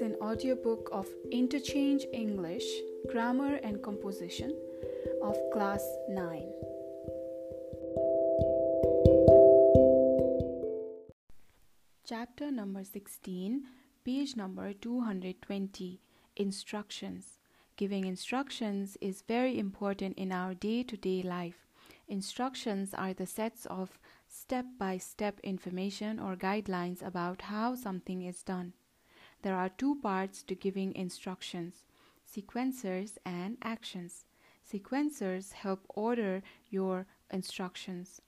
an audiobook of Interchange English, Grammar and Composition of Class 9. Chapter number 16, page number 220 Instructions. Giving instructions is very important in our day to day life. Instructions are the sets of step by step information or guidelines about how something is done. There are two parts to giving instructions sequencers and actions. Sequencers help order your instructions.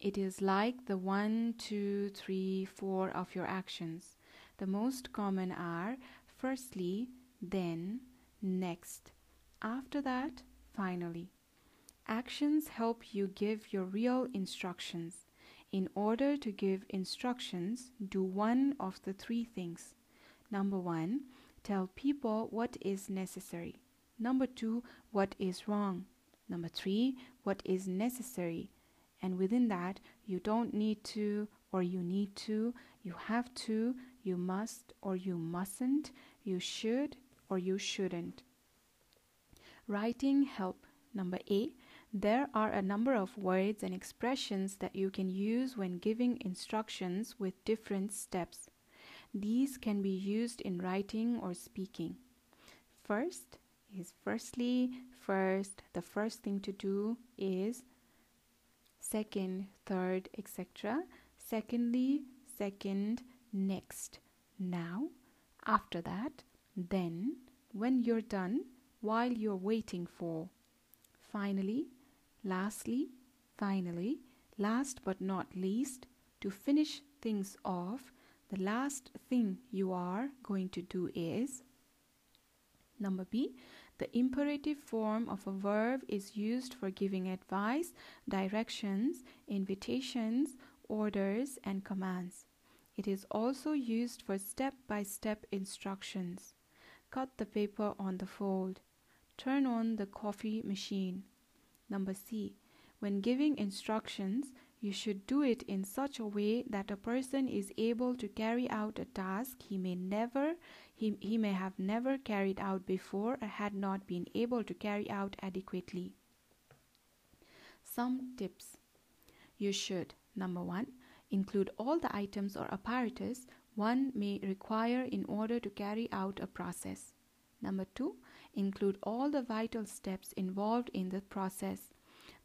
It is like the one, two, three, four of your actions. The most common are firstly, then, next, after that, finally. Actions help you give your real instructions. In order to give instructions, do one of the three things. Number one, tell people what is necessary. Number two, what is wrong. Number three, what is necessary. And within that, you don't need to or you need to, you have to, you must or you mustn't, you should or you shouldn't. Writing help. Number eight, there are a number of words and expressions that you can use when giving instructions with different steps. These can be used in writing or speaking. First is firstly, first, the first thing to do is second, third, etc. Secondly, second, next, now, after that, then, when you're done, while you're waiting for. Finally, lastly, finally, last but not least, to finish things off, the last thing you are going to do is number B. The imperative form of a verb is used for giving advice, directions, invitations, orders, and commands. It is also used for step by step instructions. Cut the paper on the fold. Turn on the coffee machine. Number C. When giving instructions, you should do it in such a way that a person is able to carry out a task he may never he, he may have never carried out before or had not been able to carry out adequately. Some tips. You should number 1 include all the items or apparatus one may require in order to carry out a process. Number 2 include all the vital steps involved in the process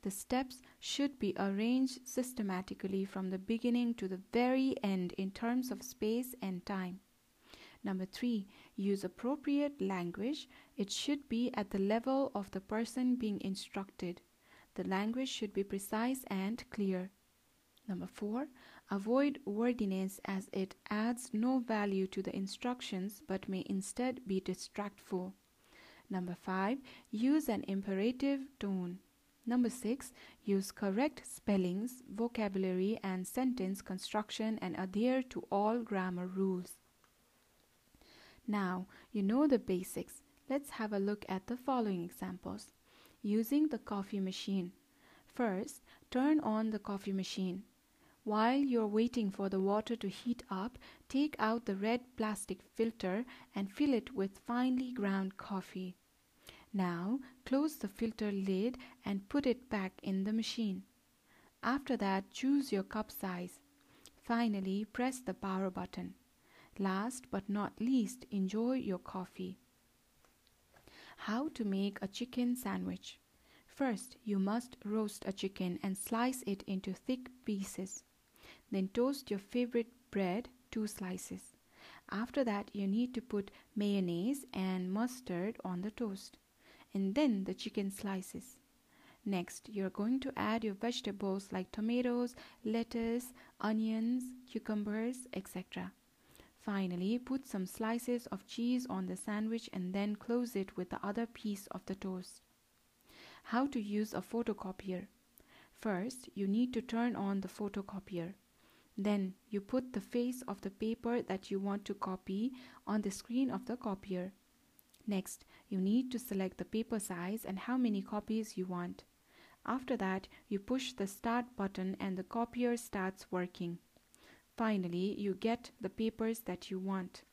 the steps should be arranged systematically from the beginning to the very end in terms of space and time. Number three, use appropriate language. It should be at the level of the person being instructed. The language should be precise and clear. Number four, avoid wordiness as it adds no value to the instructions but may instead be distractful. Number five, use an imperative tone. Number six, use correct spellings, vocabulary, and sentence construction and adhere to all grammar rules. Now, you know the basics. Let's have a look at the following examples. Using the coffee machine. First, turn on the coffee machine. While you're waiting for the water to heat up, take out the red plastic filter and fill it with finely ground coffee. Now close the filter lid and put it back in the machine. After that, choose your cup size. Finally, press the power button. Last but not least, enjoy your coffee. How to make a chicken sandwich. First, you must roast a chicken and slice it into thick pieces. Then toast your favorite bread, two slices. After that, you need to put mayonnaise and mustard on the toast and then the chicken slices. Next, you're going to add your vegetables like tomatoes, lettuce, onions, cucumbers, etc. Finally, put some slices of cheese on the sandwich and then close it with the other piece of the toast. How to use a photocopier. First, you need to turn on the photocopier. Then, you put the face of the paper that you want to copy on the screen of the copier. Next, you need to select the paper size and how many copies you want. After that, you push the start button and the copier starts working. Finally, you get the papers that you want.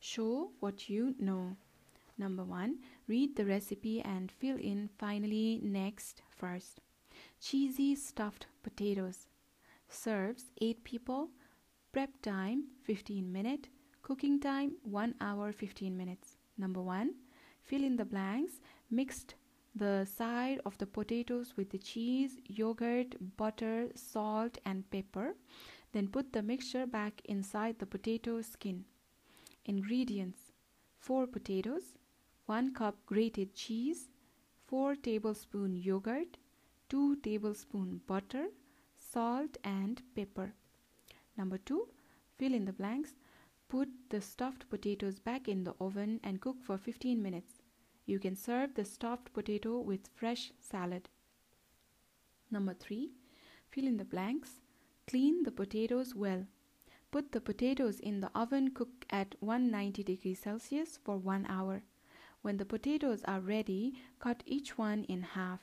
Show what you know. Number one, read the recipe and fill in finally next first. Cheesy stuffed potatoes. Serves 8 people. Prep time 15 minute. Cooking time 1 hour 15 minutes. Number 1. Fill in the blanks. Mixed the side of the potatoes with the cheese, yogurt, butter, salt, and pepper. Then put the mixture back inside the potato skin. Ingredients 4 potatoes, 1 cup grated cheese, 4 tablespoon yogurt, 2 tablespoon butter, salt and pepper. Number 2. Fill in the blanks. Put the stuffed potatoes back in the oven and cook for 15 minutes. You can serve the stuffed potato with fresh salad. Number 3. Fill in the blanks. Clean the potatoes well. Put the potatoes in the oven cook at 190 degrees Celsius for 1 hour. When the potatoes are ready, cut each one in half.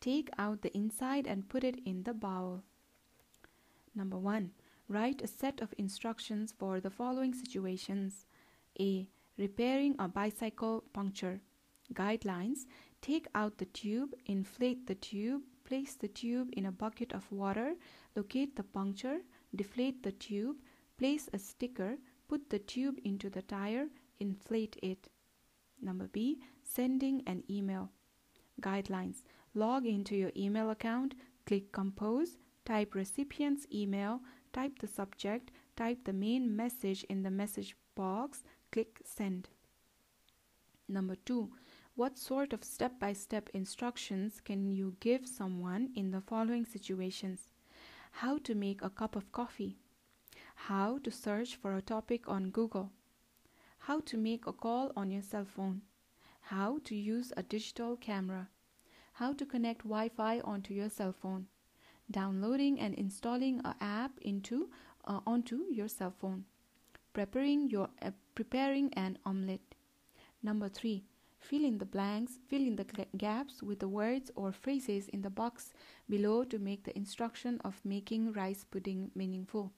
Take out the inside and put it in the bowl. Number 1. Write a set of instructions for the following situations. A. Repairing a bicycle puncture. Guidelines Take out the tube, inflate the tube, place the tube in a bucket of water, locate the puncture, deflate the tube, place a sticker, put the tube into the tire, inflate it. Number B. Sending an email. Guidelines Log into your email account, click Compose, type recipient's email, type the subject, type the main message in the message box, click Send. Number 2. What sort of step by step instructions can you give someone in the following situations? How to make a cup of coffee. How to search for a topic on Google. How to make a call on your cell phone. How to use a digital camera. How to connect Wi Fi onto your cell phone. Downloading and installing an app into, uh, onto your cell phone. Preparing, your, uh, preparing an omelette. Number three Fill in the blanks, fill in the gaps with the words or phrases in the box below to make the instruction of making rice pudding meaningful.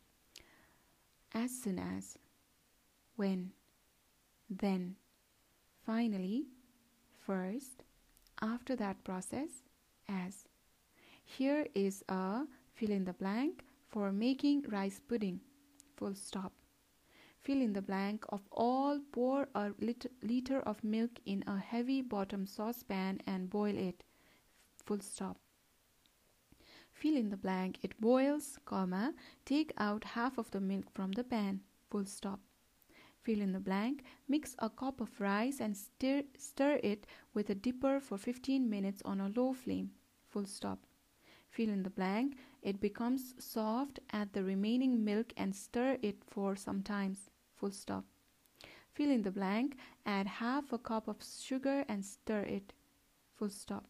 As soon as, when, then, finally, first, after that process, as. Here is a fill in the blank for making rice pudding. Full stop. Fill in the blank of all, pour a lit- liter of milk in a heavy bottom saucepan and boil it. Full stop. Fill in the blank. It boils, comma, take out half of the milk from the pan. Full stop. Fill in the blank. Mix a cup of rice and stir, stir it with a dipper for 15 minutes on a low flame. Full stop. Fill in the blank. It becomes soft, add the remaining milk and stir it for some time full stop. Fill in the blank, add half a cup of sugar and stir it, full stop.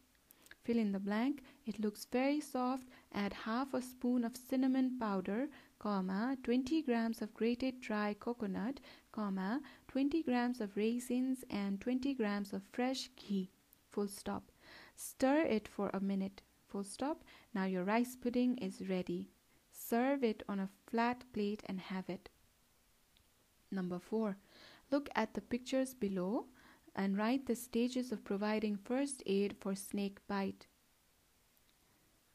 Fill in the blank, it looks very soft, add half a spoon of cinnamon powder, comma, 20 grams of grated dry coconut, comma, 20 grams of raisins and 20 grams of fresh ghee, full stop. Stir it for a minute, full stop. Now your rice pudding is ready. Serve it on a flat plate and have it. Number 4. Look at the pictures below and write the stages of providing first aid for snake bite.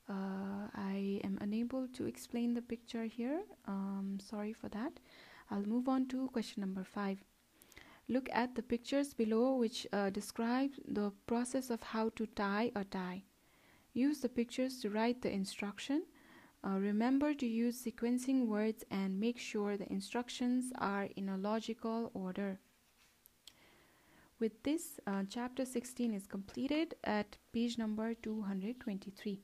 Uh, I am unable to explain the picture here. Um, sorry for that. I'll move on to question number 5. Look at the pictures below which uh, describe the process of how to tie a tie. Use the pictures to write the instruction uh, remember to use sequencing words and make sure the instructions are in a logical order. With this, uh, chapter 16 is completed at page number 223.